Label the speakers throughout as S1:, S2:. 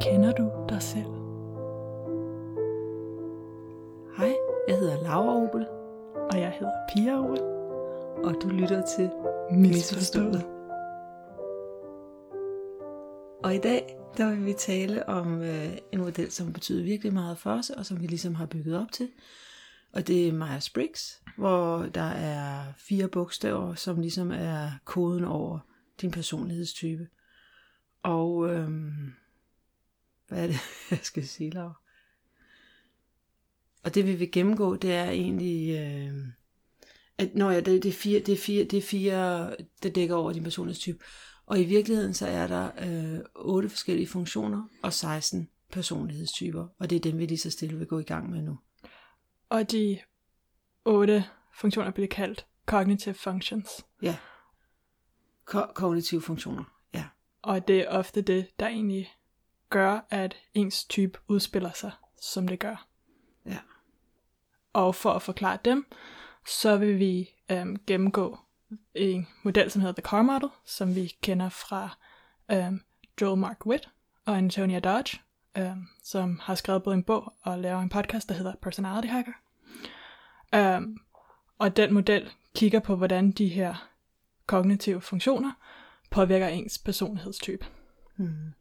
S1: Kender du dig selv?
S2: Hej, jeg hedder Laura Obel,
S1: Og jeg hedder Pia Ole.
S2: og du lytter til
S1: Misforstået.
S2: Og i dag, der vil vi tale om øh, en model, som betyder virkelig meget for os, og som vi ligesom har bygget op til. Og det er Myers-Briggs, hvor der er fire bogstaver, som ligesom er koden over din personlighedstype. Og øhm, hvad er det, jeg skal sige, Laura? Og det vi vil gennemgå, det er egentlig, øh, at når jeg, det, det, er fire, det, er fire, det er fire, der dækker over din personlighedstype. Og i virkeligheden så er der øh, otte forskellige funktioner og 16 personlighedstyper. Og det er dem, vi lige så stille vil gå i gang med nu.
S1: Og de otte funktioner bliver kaldt cognitive functions.
S2: Ja. Ko- kognitive funktioner. Ja.
S1: Og det er ofte det, der egentlig gør, at ens type udspiller sig, som det gør.
S2: Ja.
S1: Og for at forklare dem, så vil vi øhm, gennemgå en model, som hedder The Car Model, som vi kender fra øhm, Joel Mark Witt og Antonia Dodge, øhm, som har skrevet både en bog og laver en podcast, der hedder Personality Hacker. Um, og den model kigger på, hvordan de her kognitive funktioner påvirker ens personlighedstype. Mm.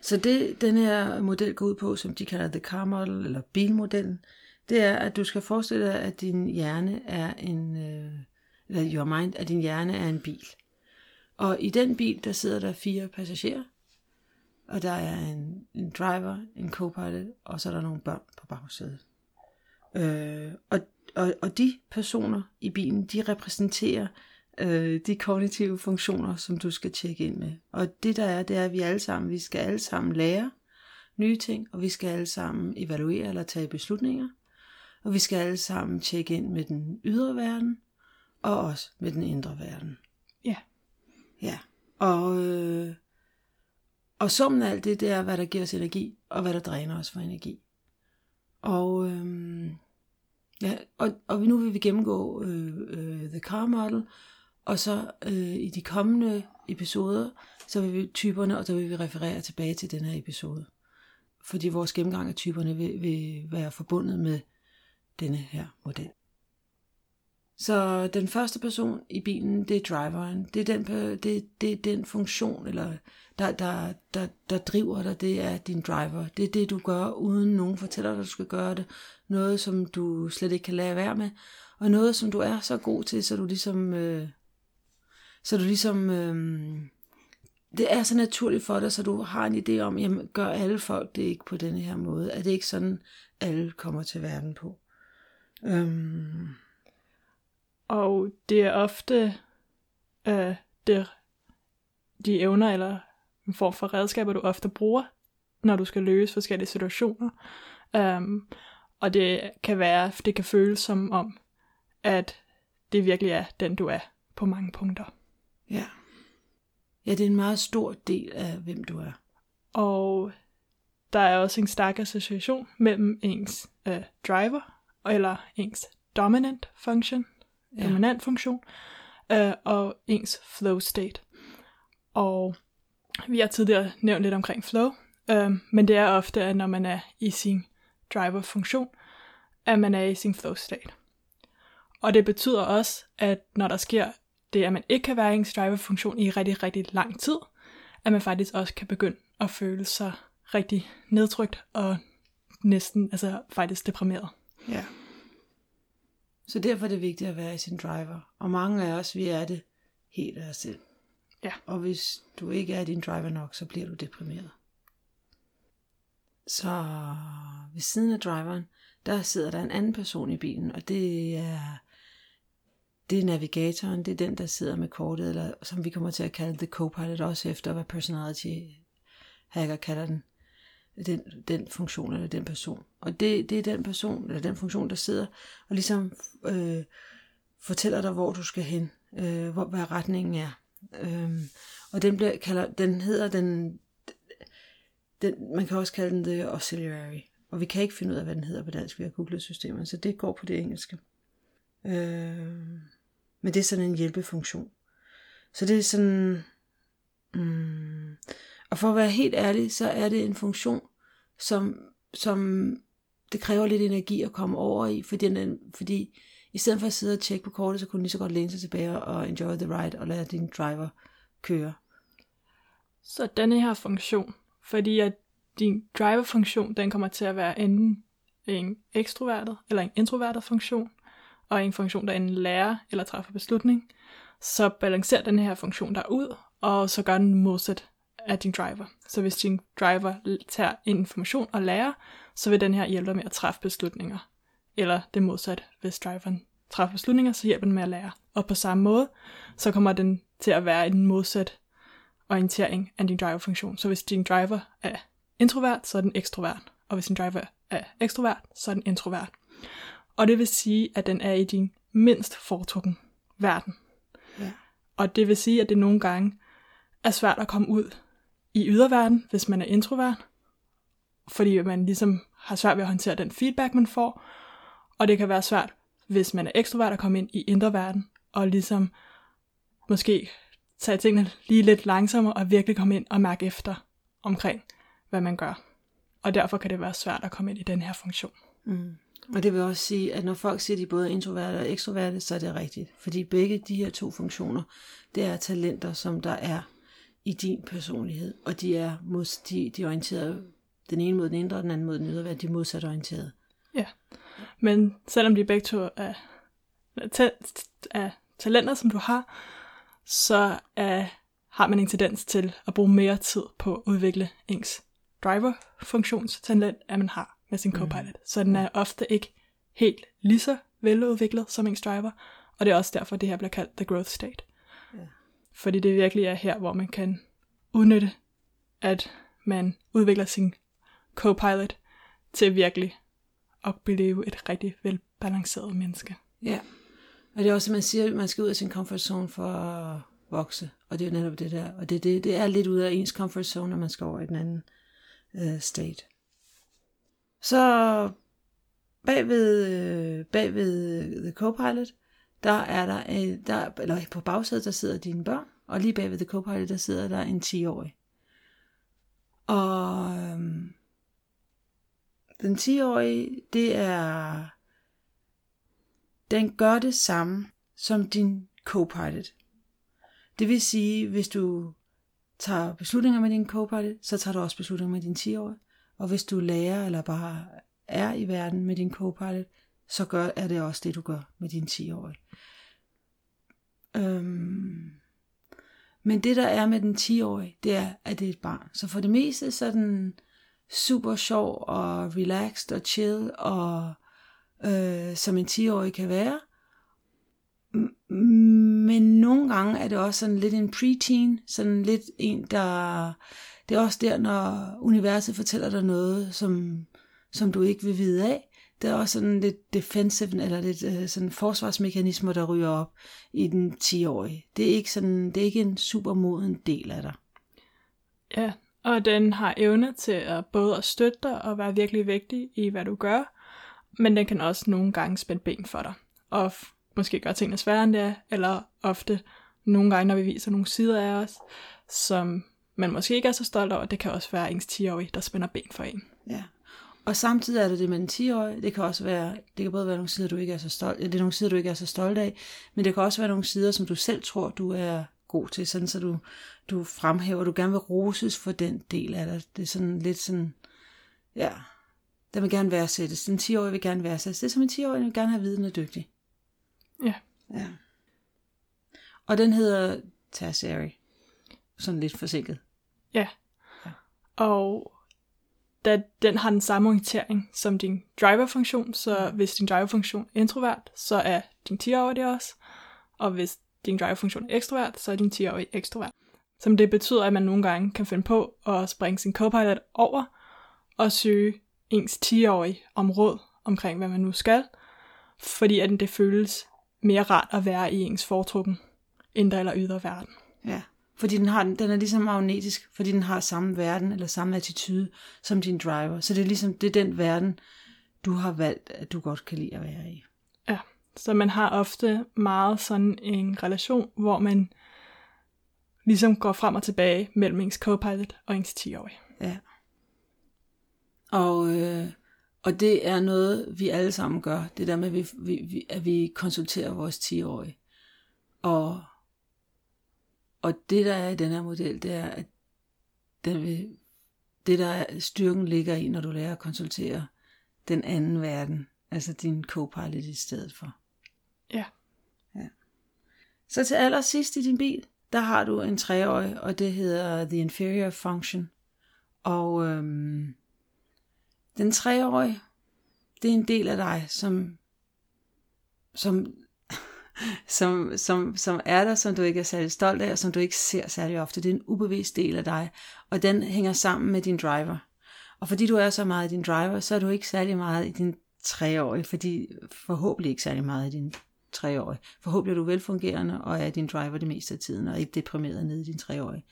S2: Så det, den her model går ud på, som de kalder the car model, eller bilmodellen, det er, at du skal forestille dig, at din hjerne er en, øh, eller your mind, at din hjerne er en bil. Og i den bil, der sidder der fire passagerer, og der er en, en driver, en co-pilot, og så er der nogle børn på bagsædet. Øh, og, og, og de personer i bilen, de repræsenterer øh, de kognitive funktioner, som du skal tjekke ind med. Og det der er, det er, at vi alle sammen, vi skal alle sammen lære nye ting, og vi skal alle sammen evaluere eller tage beslutninger. Og vi skal alle sammen tjekke ind med den ydre verden, og også med den indre verden.
S1: Ja.
S2: Ja. Og, øh, og summen af alt det, det er, hvad der giver os energi, og hvad der dræner os for energi. Og, øhm, ja, og, og nu vil vi gennemgå øh, øh, The Car Model, og så øh, i de kommende episoder, så vil vi typerne, og så vil vi referere tilbage til den her episode. Fordi vores gennemgang af typerne vil, vil være forbundet med denne her model. Så den første person i bilen, det er driveren. Det er den, det, det er den funktion, eller der, der, der, der driver dig, det er din driver. Det er det, du gør, uden nogen fortæller dig, at du skal gøre det. Noget, som du slet ikke kan lade være med. Og noget, som du er så god til, så du ligesom... Øh, så du ligesom... Øh, det er så naturligt for dig, så du har en idé om, jamen gør alle folk det ikke på denne her måde? Er det ikke sådan, alle kommer til verden på? Øhm,
S1: og det er ofte øh, det, de evner eller en form for redskaber, du ofte bruger, når du skal løse forskellige situationer. Um, og det kan være, det kan føles som om, at det virkelig er den, du er på mange punkter.
S2: ja. Ja, det er en meget stor del af, hvem du er.
S1: Og der er også en stærk association mellem ens øh, driver, eller ens dominant function,
S2: Ja.
S1: dominant funktion, øh, og ens flow state. Og vi har tidligere nævnt lidt omkring flow, øh, men det er ofte, at når man er i sin driver-funktion, at man er i sin flow state. Og det betyder også, at når der sker det, at man ikke kan være i ens driver-funktion i rigtig, rigtig lang tid, at man faktisk også kan begynde at føle sig rigtig nedtrykt og næsten altså faktisk deprimeret.
S2: Ja. Så derfor er det vigtigt at være i sin driver. Og mange af os, vi er det helt af os selv.
S1: Ja.
S2: Og hvis du ikke er din driver nok, så bliver du deprimeret. Så ved siden af driveren, der sidder der en anden person i bilen, og det er, det er navigatoren, det er den, der sidder med kortet, eller som vi kommer til at kalde the co-pilot, også efter hvad personality hacker kalder den. Den, den funktion eller den person. Og det, det er den person, eller den funktion, der sidder og ligesom øh, fortæller dig, hvor du skal hen, øh, hvor, hvad retningen er. Øhm, og den, bliver, kalder, den hedder den, den, man kan også kalde den the auxiliary. Og vi kan ikke finde ud af, hvad den hedder på dansk. Vi har googlet systemet, så det går på det engelske. Øh, men det er sådan en hjælpefunktion. Så det er sådan... Mm, og for at være helt ærlig, så er det en funktion, som, som det kræver lidt energi at komme over i, fordi, den, fordi i stedet for at sidde og tjekke på kortet, så kunne du lige så godt læne sig tilbage og enjoy the ride og lade din driver køre.
S1: Så denne her funktion, fordi at din driver-funktion, den kommer til at være enten en ekstrovertet eller en introvertet funktion, og en funktion, der enten lærer eller træffer beslutning, så balancerer den her funktion der ud, og så gør den modsat af din driver. Så hvis din driver tager information og lærer, så vil den her hjælpe dig med at træffe beslutninger. Eller det modsatte, hvis driveren træffer beslutninger, så hjælper den med at lære. Og på samme måde, så kommer den til at være en modsat orientering af din driver-funktion. Så hvis din driver er introvert, så er den ekstrovert. Og hvis din driver er ekstrovert, så er den introvert. Og det vil sige, at den er i din mindst foretrukken verden.
S2: Ja.
S1: Og det vil sige, at det nogle gange er svært at komme ud i yderverden, hvis man er introvert. Fordi man ligesom har svært ved at håndtere den feedback, man får. Og det kan være svært, hvis man er ekstrovert, at komme ind i indre verden. Og ligesom måske tage tingene lige lidt langsommere og virkelig komme ind og mærke efter omkring, hvad man gør. Og derfor kan det være svært at komme ind i den her funktion.
S2: Mm. Og det vil også sige, at når folk siger, at de både er introverte og ekstroverte, så er det rigtigt. Fordi begge de her to funktioner, det er talenter, som der er i din personlighed. Og de er, mod, de, de er orienteret den ene mod den indre, og den anden mod den ydre verden. De er modsat orienteret.
S1: Ja. Men selvom de begge to er, er, er talenter, som du har, så er, har man en tendens til at bruge mere tid på at udvikle ens driver-funktionstalent, end man har med sin copilot. Mm. Så den er ofte ikke helt lige så veludviklet som ens driver, og det er også derfor, det her bliver kaldt the growth state. Fordi det virkelig er her, hvor man kan udnytte, at man udvikler sin co-pilot til virkelig at blive et rigtig velbalanceret menneske.
S2: Ja, og det er også, at man siger, at man skal ud af sin comfort zone for at vokse, og det er jo netop det der. Og det, det, det er lidt ud af ens comfort zone, når man skal over i den anden øh, state. Så bagved, øh, bagved øh, The Copilot, der er der, en, der, eller på bagsædet, der sidder dine børn, og lige bagved The Copilot, der sidder der en 10-årig. Og øhm, den 10-årige, det er, den gør det samme som din Copilot. Det vil sige, hvis du tager beslutninger med din Copilot, så tager du også beslutninger med din 10-årige. Og hvis du lærer eller bare er i verden med din co-pilot, så gør, er det også det, du gør med din 10-årige. Øhm, men det, der er med den 10-årige, det er, at det er et barn. Så for det meste, så er den super sjov og relaxed og chill, og øh, som en 10-årig kan være. Men nogle gange er det også sådan lidt en preteen, sådan lidt en, der det er også der, når universet fortæller dig noget, som, som du ikke vil vide af. Det er også sådan lidt defensive, eller lidt øh, sådan forsvarsmekanismer, der ryger op i den 10-årige. Det er ikke, sådan, det er ikke en super moden del af dig.
S1: Ja, og den har evne til at både at støtte dig og være virkelig vigtig i, hvad du gør, men den kan også nogle gange spænde ben for dig, og måske gøre tingene sværere end det er, eller ofte nogle gange, når vi viser nogle sider af os, som man måske ikke er så stolt over, det kan også være ens 10-årige, der spænder ben for en.
S2: Ja. Og samtidig er det det med den 10-årige, det kan også være, det kan både være nogle sider, du ikke er så stolt, det er nogle sider, du ikke er så stolt af, men det kan også være nogle sider, som du selv tror, du er god til, sådan så du, du fremhæver, du gerne vil roses for den del af dig. Det er sådan lidt sådan, ja, der vil gerne værdsættes. Den 10-årige vil gerne værdsættes. Det er som en 10-årig, vil gerne have viden og dygtig.
S1: Ja.
S2: Ja. Og den hedder tertiary. Sådan lidt forsinket.
S1: Ja. ja. Og da den har den samme orientering som din driver-funktion, så mm. hvis din driver-funktion er introvert, så er din 10-årige det også. Og hvis din driver-funktion er ekstrovert, så er din 10-årige ekstrovert. Som det betyder, at man nogle gange kan finde på at springe sin copilot over og søge ens 10-årige om råd omkring, hvad man nu skal, fordi at det føles mere rart at være i ens foretrukken indre eller ydre verden.
S2: Ja. Fordi den, har, den er ligesom magnetisk, fordi den har samme verden eller samme attitude som din driver. Så det er ligesom det er den verden, du har valgt, at du godt kan lide at være i.
S1: Ja, så man har ofte meget sådan en relation, hvor man ligesom går frem og tilbage mellem ens co-pilot og ens 10-årige.
S2: Ja. Og, øh, og det er noget, vi alle sammen gør. Det der med, at vi, vi, at vi konsulterer vores 10-årige. Og, og det, der er i den her model, det er, at den vil, det, der er, styrken ligger i, når du lærer at konsultere den anden verden. Altså din co-pilot i stedet for.
S1: Ja.
S2: ja. Så til allersidst i din bil, der har du en treårig, og det hedder The Inferior Function. Og øhm, den treårige, det er en del af dig, som, som, som, som, som er der, som du ikke er særlig stolt af, og som du ikke ser særlig ofte. Det er en ubevidst del af dig, og den hænger sammen med din driver. Og fordi du er så meget i din driver, så er du ikke særlig meget i din treårige, fordi forhåbentlig ikke særlig meget i din treårige. Forhåbentlig er du velfungerende og er din driver det meste af tiden, og ikke deprimeret nede i din treårige.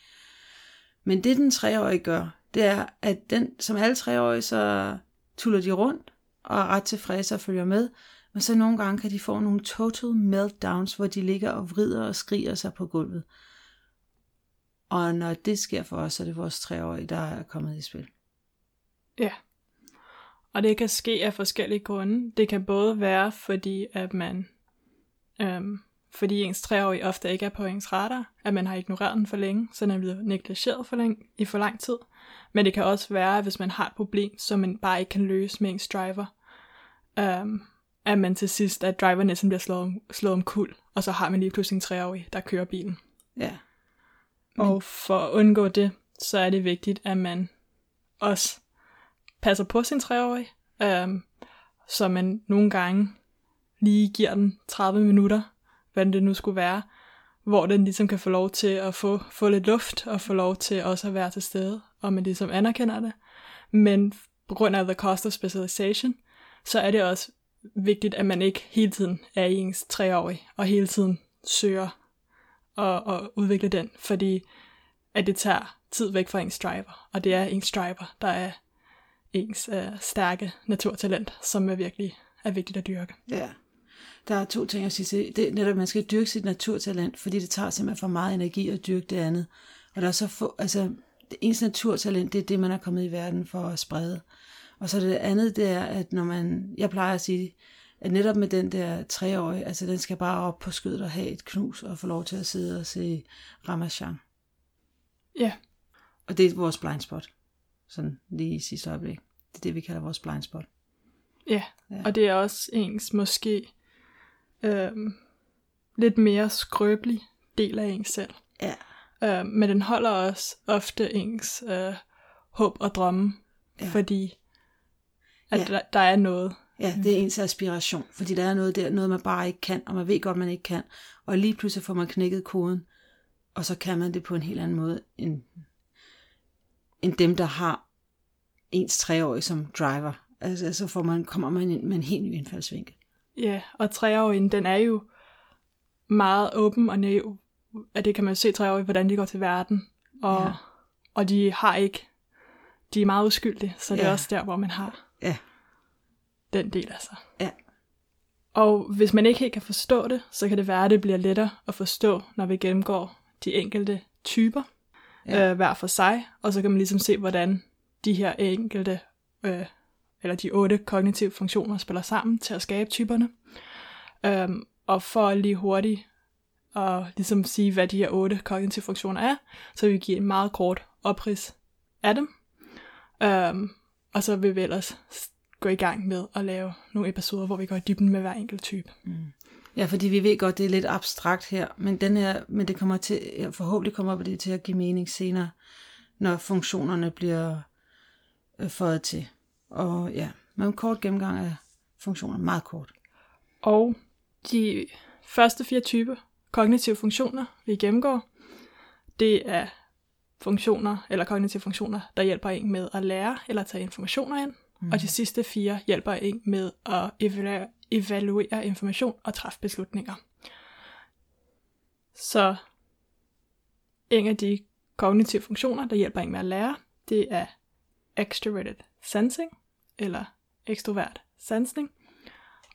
S2: Men det den treårige gør, det er, at den, som alle treårige, så tuller de rundt og er ret tilfredse og følger med, men så nogle gange kan de få nogle total meltdowns, hvor de ligger og vrider og skriger sig på gulvet. Og når det sker for os, så er det vores treårige, der er kommet i spil.
S1: Ja. Og det kan ske af forskellige grunde. Det kan både være, fordi at man, øhm, fordi ens treårige ofte ikke er på ens radar, at man har ignoreret den for længe, så den er blevet negligeret for længe, i for lang tid. Men det kan også være, hvis man har et problem, som man bare ikke kan løse med ens driver, øhm, at man til sidst, at driveren næsten bliver slået om, slået om kul, og så har man lige pludselig en treårig, der kører bilen.
S2: Ja.
S1: Men... Og for at undgå det, så er det vigtigt, at man også passer på sin treårige, øhm, så man nogle gange lige giver den 30 minutter, hvad det nu skulle være, hvor den ligesom kan få lov til at få, få lidt luft, og få lov til også at være til stede, og man ligesom anerkender det. Men på grund af the cost of specialization, så er det også vigtigt, at man ikke hele tiden er i ens treårig, og hele tiden søger at, at udvikle den, fordi at det tager tid væk fra ens driver, og det er ens driver, der er ens øh, stærke naturtalent, som er virkelig er vigtigt at dyrke.
S2: Ja. Der er to ting at sige. Det er netop, at man skal dyrke sit naturtalent, fordi det tager simpelthen for meget energi at dyrke det andet. Og der er så få, altså, det ens naturtalent, det er det, man er kommet i verden for at sprede. Og så det andet, det er, at når man, jeg plejer at sige, at netop med den der treårige, altså den skal bare op på skødet og have et knus og få lov til at sidde og se Ramachan.
S1: Ja.
S2: Og det er vores blind spot. Sådan lige i sidste øjeblik. Det er det, vi kalder vores blind spot.
S1: Ja, ja. og det er også ens måske øhm, lidt mere skrøbelig del af ens selv.
S2: Ja.
S1: Øh, men den holder også ofte ens øh, håb og drømme, ja. fordi at ja. der, der er noget.
S2: Ja, det er ens aspiration, fordi der er noget der, noget man bare ikke kan, og man ved godt, man ikke kan. Og lige pludselig får man knækket koden, og så kan man det på en helt anden måde, end, end dem, der har ens treårige som driver. Altså, så får man, kommer man ind med en helt ny indfaldsvinkel.
S1: Ja, og treårigen, den er jo meget åben og naiv. At det kan man se treårige, hvordan de går til verden. Og, ja. og de har ikke, de er meget uskyldige, så det ja. er også der, hvor man har
S2: ja.
S1: den del af sig.
S2: Ja.
S1: Og hvis man ikke helt kan forstå det, så kan det være, at det bliver lettere at forstå, når vi gennemgår de enkelte typer ja. øh, hver for sig, og så kan man ligesom se, hvordan de her enkelte, øh, eller de otte kognitive funktioner spiller sammen til at skabe typerne. Øhm, og for lige hurtigt at ligesom sige, hvad de her otte kognitive funktioner er, så vil vi give en meget kort oprids af dem. Øhm, og så vil vi ellers gå i gang med at lave nogle episoder, hvor vi går i dybden med hver enkelt type. Mm.
S2: Ja, fordi vi ved godt, det er lidt abstrakt her, men, den her, men det kommer til, forhåbentlig kommer det til at give mening senere, når funktionerne bliver øh, fået til. Og ja, med en kort gennemgang af funktioner, meget kort.
S1: Og de første fire typer kognitive funktioner, vi gennemgår, det er funktioner, eller kognitive funktioner, der hjælper en med at lære eller tage informationer ind. Mm. Og de sidste fire hjælper en med at evaluere, evaluere information og træffe beslutninger. Så en af de kognitive funktioner, der hjælper en med at lære, det er extroverted sensing, eller ekstrovert sansning.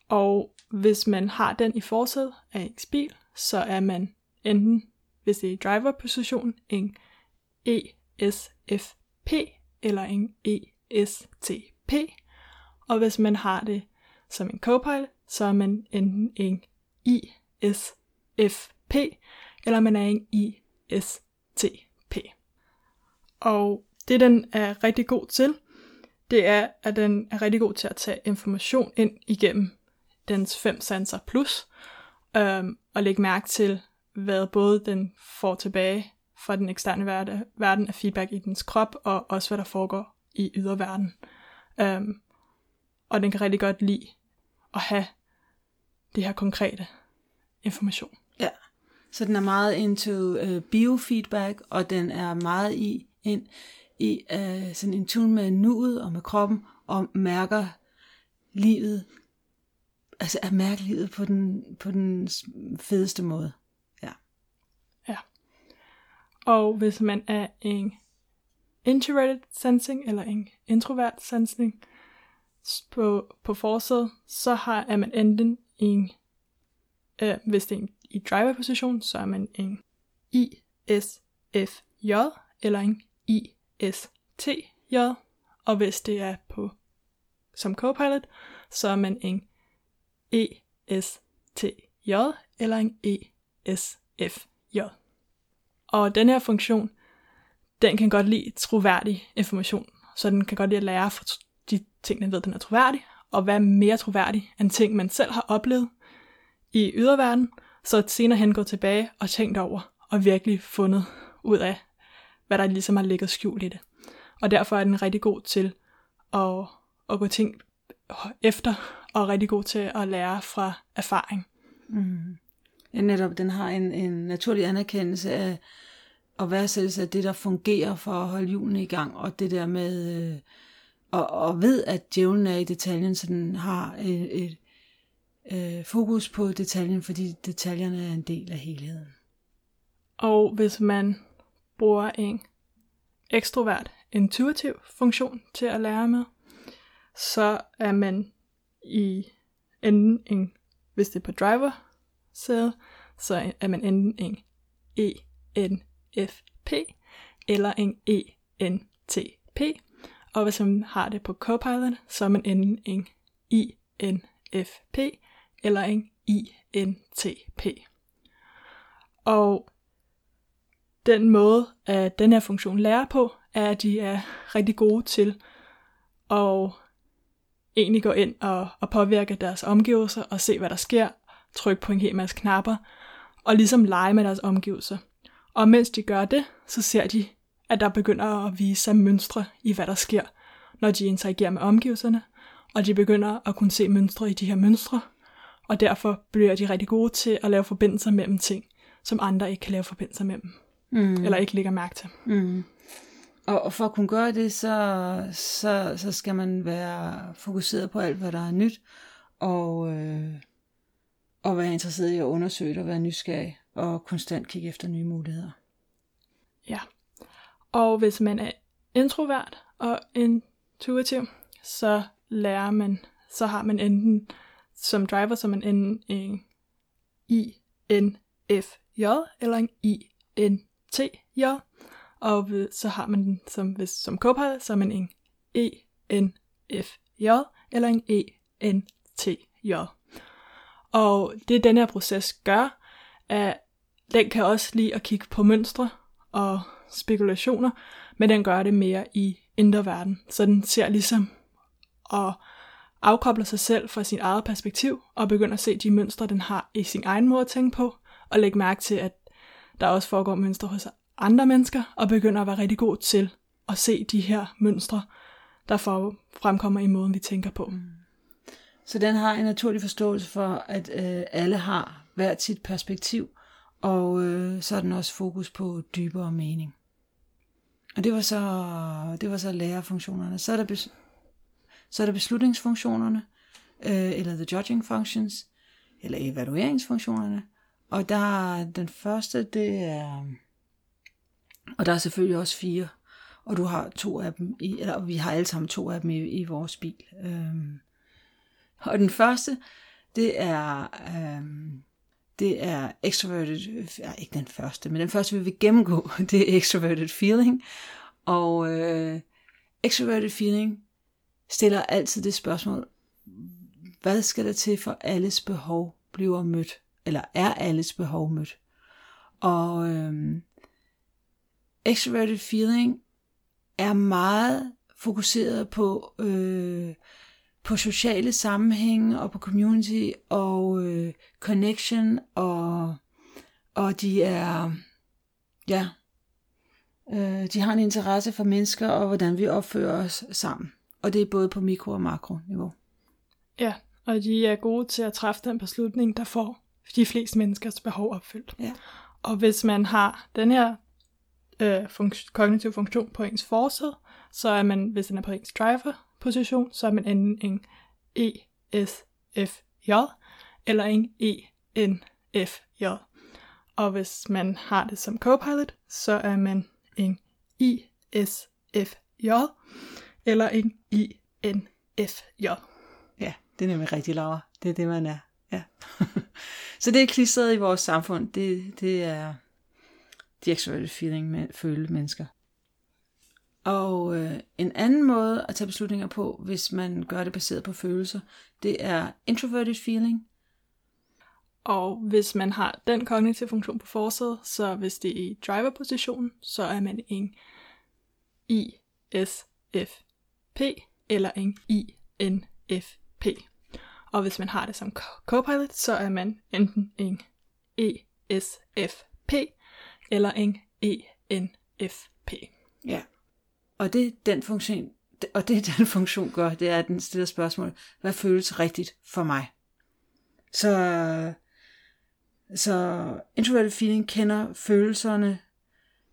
S1: Og hvis man har den i forsædet af ens bil, så er man enten hvis det er i driver-position, en ESFP eller en ESTP. Og hvis man har det som en copilot, så er man enten en ISFP, eller man er en ISTP. Og det, den er rigtig god til, det er, at den er rigtig god til at tage information ind igennem dens fem sanser plus, øhm, og lægge mærke til, hvad både den får tilbage fra den eksterne verden, verden af feedback i dens krop, og også hvad der foregår i yderverden. Um, og den kan rigtig godt lide at have det her konkrete information.
S2: Ja, så den er meget into uh, biofeedback, og den er meget i ind i uh, sådan en tune med nuet og med kroppen, og mærker livet, altså at mærke livet på den, på den fedeste måde.
S1: Og hvis man er en introverted sensing, eller en introvert sensing, på, på forsædet, så har, er man enten en, øh, hvis det er en i driver-position, så er man en ISFJ eller en ISTJ, og hvis det er på som co-pilot, så er man en ESTJ eller en ESFJ. Og den her funktion, den kan godt lide troværdig information, så den kan godt lide at lære fra de ting, den ved, den er troværdig, og være mere troværdig end ting, man selv har oplevet i yderverden, så senere hen gå tilbage og tænkt over, og virkelig fundet ud af, hvad der ligesom har ligget skjult i det. Og derfor er den rigtig god til at, at gå ting efter, og rigtig god til at lære fra erfaring.
S2: Mm. Ja, netop, den har en, en naturlig anerkendelse af at værdsætte af det, der fungerer for at holde julen i gang, og det der med, øh, og, og ved, at djævlen er i detaljen, så den har et, et øh, fokus på detaljen, fordi detaljerne er en del af helheden.
S1: Og hvis man bruger en ekstrovert intuitiv funktion til at lære med, så er man i enden en, hvis det er på driver cell, så er man enten en ENFP eller en ENTP. Og hvis man har det på Copilot, så er man enten en INFP eller en INTP. Og den måde, at den her funktion lærer på, er, at de er rigtig gode til at egentlig gå ind og, og påvirke deres omgivelser og se, hvad der sker, trykke på en hel masse knapper, og ligesom lege med deres omgivelser. Og mens de gør det, så ser de, at der begynder at vise sig mønstre i, hvad der sker, når de interagerer med omgivelserne, og de begynder at kunne se mønstre i de her mønstre, og derfor bliver de rigtig gode til at lave forbindelser mellem ting, som andre ikke kan lave forbindelser mellem, mm. eller ikke lægger mærke til.
S2: Mm. Og for at kunne gøre det, så, så, så skal man være fokuseret på alt, hvad der er nyt, og, øh, og være interesseret i at undersøge det, og være nysgerrig, og konstant kigge efter nye muligheder.
S1: Ja, og hvis man er introvert og intuitiv, så lærer man, så har man enten som driver, så man enten en INFJ eller en INTJ, og så har man den som, hvis, som copilot, så er man en ENFJ eller en ENTJ. Og det den her proces gør, at den kan også lide at kigge på mønstre og spekulationer, men den gør det mere i indre verden. Så den ser ligesom og afkobler sig selv fra sin eget perspektiv og begynder at se de mønstre, den har i sin egen måde at tænke på, og lægge mærke til, at der også foregår mønstre hos andre mennesker, og begynder at være rigtig god til at se de her mønstre, der fremkommer i måden, vi tænker på. Mm.
S2: Så den har en naturlig forståelse for, at øh, alle har hvert sit perspektiv, og øh, så er den også fokus på dybere mening. Og det var så, det var så lærerfunktionerne. Så er der, bes, så er der beslutningsfunktionerne, øh, eller the judging functions, eller evalueringsfunktionerne. Og der er den første, det er, og der er selvfølgelig også fire, og du har to af dem, i, eller vi har alle sammen to af dem i, i vores bil. Øh, og den første, det er, øhm, det er extroverted, ja, ikke den første, men den første, vi vil gennemgå, det er extroverted feeling. Og øh, extroverted feeling stiller altid det spørgsmål, hvad skal der til for alles behov bliver mødt? Eller er alles behov mødt? Og øh, extroverted feeling er meget fokuseret på, øh, på sociale sammenhænge og på community og øh, connection og, og de er ja øh, de har en interesse for mennesker og hvordan vi opfører os sammen. Og det er både på mikro- og makro-niveau.
S1: Ja, og de er gode til at træffe den beslutning, der får de fleste menneskers behov opfyldt.
S2: Ja.
S1: Og hvis man har den her øh, fun- kognitiv funktion på ens forsæde, så er man, hvis den er på ens position, så er man enten en ESFJ eller en ENFJ. Og hvis man har det som co-pilot, så er man en ISFJ eller en INFJ.
S2: Ja, det er nemlig rigtig Laura. Det er det, man er. Ja. så det er klistret i vores samfund. Det, det er de aktuelle feeling med føle mennesker. Og øh, anden måde at tage beslutninger på, hvis man gør det baseret på følelser, det er introverted feeling.
S1: Og hvis man har den kognitive funktion på forsædet, så hvis det er i driver-positionen, så er man en ISFP eller en INFP. Og hvis man har det som co-pilot, så er man enten en ESFP eller en ENFP.
S2: Ja. Og det den funktion, og det den funktion gør, det er, at den stiller spørgsmål, hvad føles rigtigt for mig? Så, så introverted feeling kender følelserne,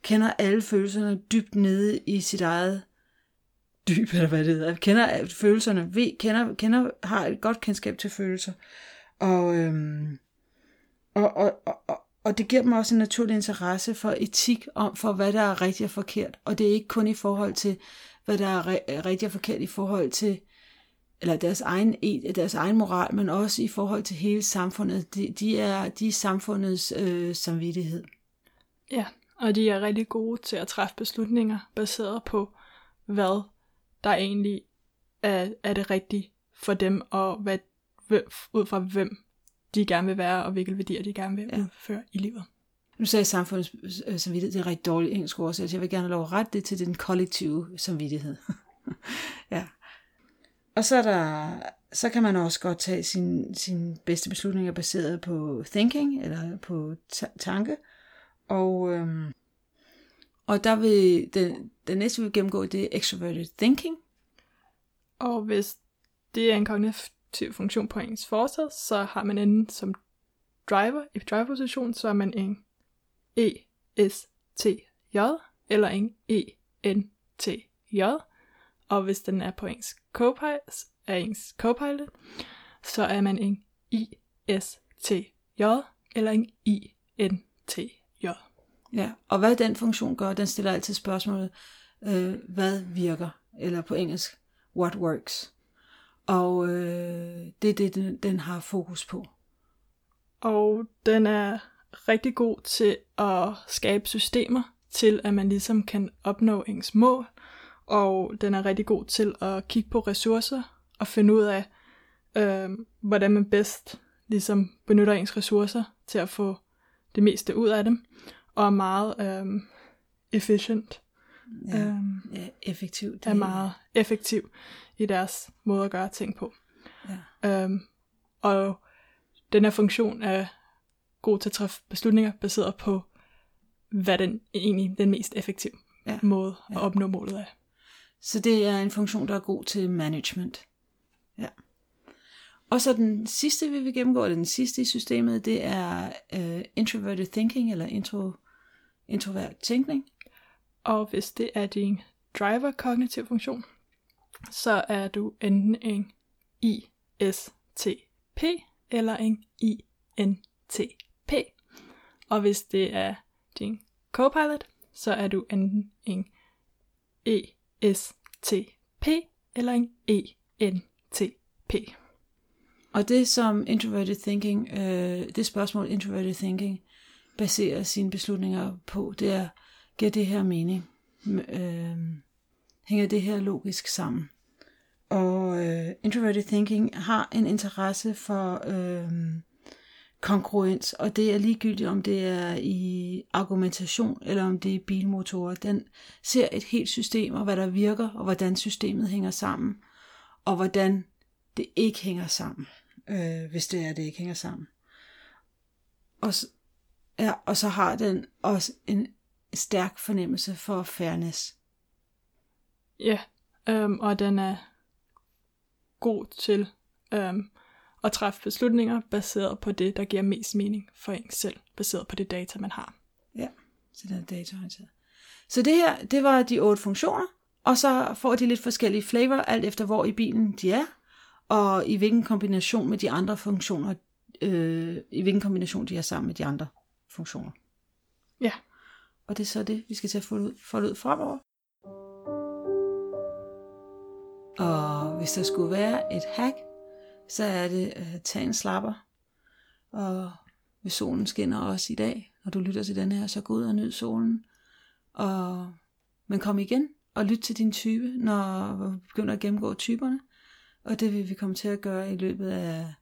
S2: kender alle følelserne dybt nede i sit eget dyb, eller hvad det hedder. Kender følelserne, ved, kender, kender, har et godt kendskab til følelser. Og, øhm, og, og, og, og det giver dem også en naturlig interesse for etik om, for hvad der er rigtigt og forkert. Og det er ikke kun i forhold til, hvad der er rigtigt og forkert i forhold til, eller deres egen, e, deres egen moral, men også i forhold til hele samfundet. De, de, er, de er samfundets øh, samvittighed.
S1: Ja, og de er rigtig gode til at træffe beslutninger baseret på, hvad der egentlig er, er det rigtige for dem, og hvad, ud fra hvem de gerne vil være, og hvilke værdier de gerne vil ja. udføre i livet.
S2: Nu sagde jeg samfundets øh, samvittighed, det er en rigtig dårlig engelsk så jeg vil gerne have lov at rette det til den kollektive samvittighed. ja. Og så, er der, så kan man også godt tage sin, sin bedste beslutninger baseret på thinking, eller på tanke. Og, øhm, og der vil den, den næste, vi vil gennemgå, det er extroverted thinking.
S1: Og hvis det er en kognitiv funktion på ens forsæde, så har man enten som driver, i driver-position, så er man en ESTJ eller en ENTJ. Og hvis den er på ens co-pilot, er ens co-pilot, så er man en ISTJ eller en INTJ.
S2: Ja, og hvad den funktion gør, den stiller altid spørgsmålet, øh, hvad virker? Eller på engelsk, what works? Og øh, det er det, den, den har fokus på.
S1: Og den er rigtig god til at skabe systemer til, at man ligesom kan opnå ens mål. Og den er rigtig god til at kigge på ressourcer og finde ud af, øh, hvordan man bedst ligesom benytter ens ressourcer til at få det meste ud af dem. Og er meget øh, efficient.
S2: Ja, øh, ja effektivt.
S1: Er meget effektiv i deres måde at gøre ting på. Ja. Øh, og den her funktion er god til at træffe beslutninger baseret på, hvad den egentlig den mest effektive ja. måde at ja. opnå målet er.
S2: Så det er en funktion, der er god til management. Ja. Og så den sidste, vi vil gennemgå, eller den sidste i systemet, det er uh, introverted thinking, eller intro, introvert tænkning.
S1: Og hvis det er din driver kognitiv funktion, så er du enten en ISTP eller en INTP. Og hvis det er din copilot, så er du enten en ESTP eller en ENTP.
S2: Og det som introverted thinking, øh, det spørgsmål introverted thinking baserer sine beslutninger på, det er, giver det her mening? Øh, hænger det her logisk sammen? Og øh, introverted thinking har en interesse for øh, kongruens, og det er ligegyldigt, om det er i argumentation, eller om det er i bilmotorer. Den ser et helt system, og hvad der virker, og hvordan systemet hænger sammen, og hvordan det ikke hænger sammen, øh, hvis det er, det ikke hænger sammen. Og, ja, og så har den også en stærk fornemmelse for fairness.
S1: Ja, øhm, og den er god til øhm, at træffe beslutninger baseret på det, der giver mest mening for en selv, baseret på det data, man har.
S2: Ja, så det er dataorienteret. Så det her, det var de otte funktioner, og så får de lidt forskellige flavor, alt efter hvor i bilen de er, og i hvilken kombination med de andre funktioner, øh, i hvilken kombination de er sammen med de andre funktioner.
S1: Ja.
S2: Og det er så det, vi skal til at få ud, få ud fremover. Og hvis der skulle være et hack, så er det øh, at tage en slapper. Og hvis solen skinner også i dag, når du lytter til den her, så gå ud og nyd solen. Og, men kom igen og lyt til din type, når vi begynder at gennemgå typerne. Og det vil vi komme til at gøre i løbet af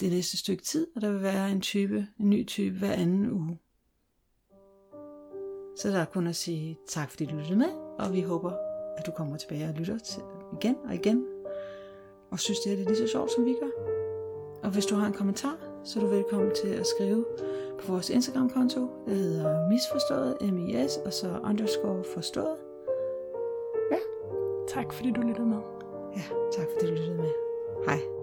S2: det næste stykke tid, og der vil være en type, en ny type hver anden uge. Så der er kun at sige tak, fordi du lyttede med, og vi håber, at du kommer tilbage og lytter til igen og igen, og synes, det er lige så sjovt, som vi gør. Og hvis du har en kommentar, så er du velkommen til at skrive på vores Instagram-konto. Det hedder misforstået, M-I-S, og så underscore forstået.
S1: Ja. Tak fordi du lyttede med.
S2: Ja, tak fordi du lyttede med. Hej.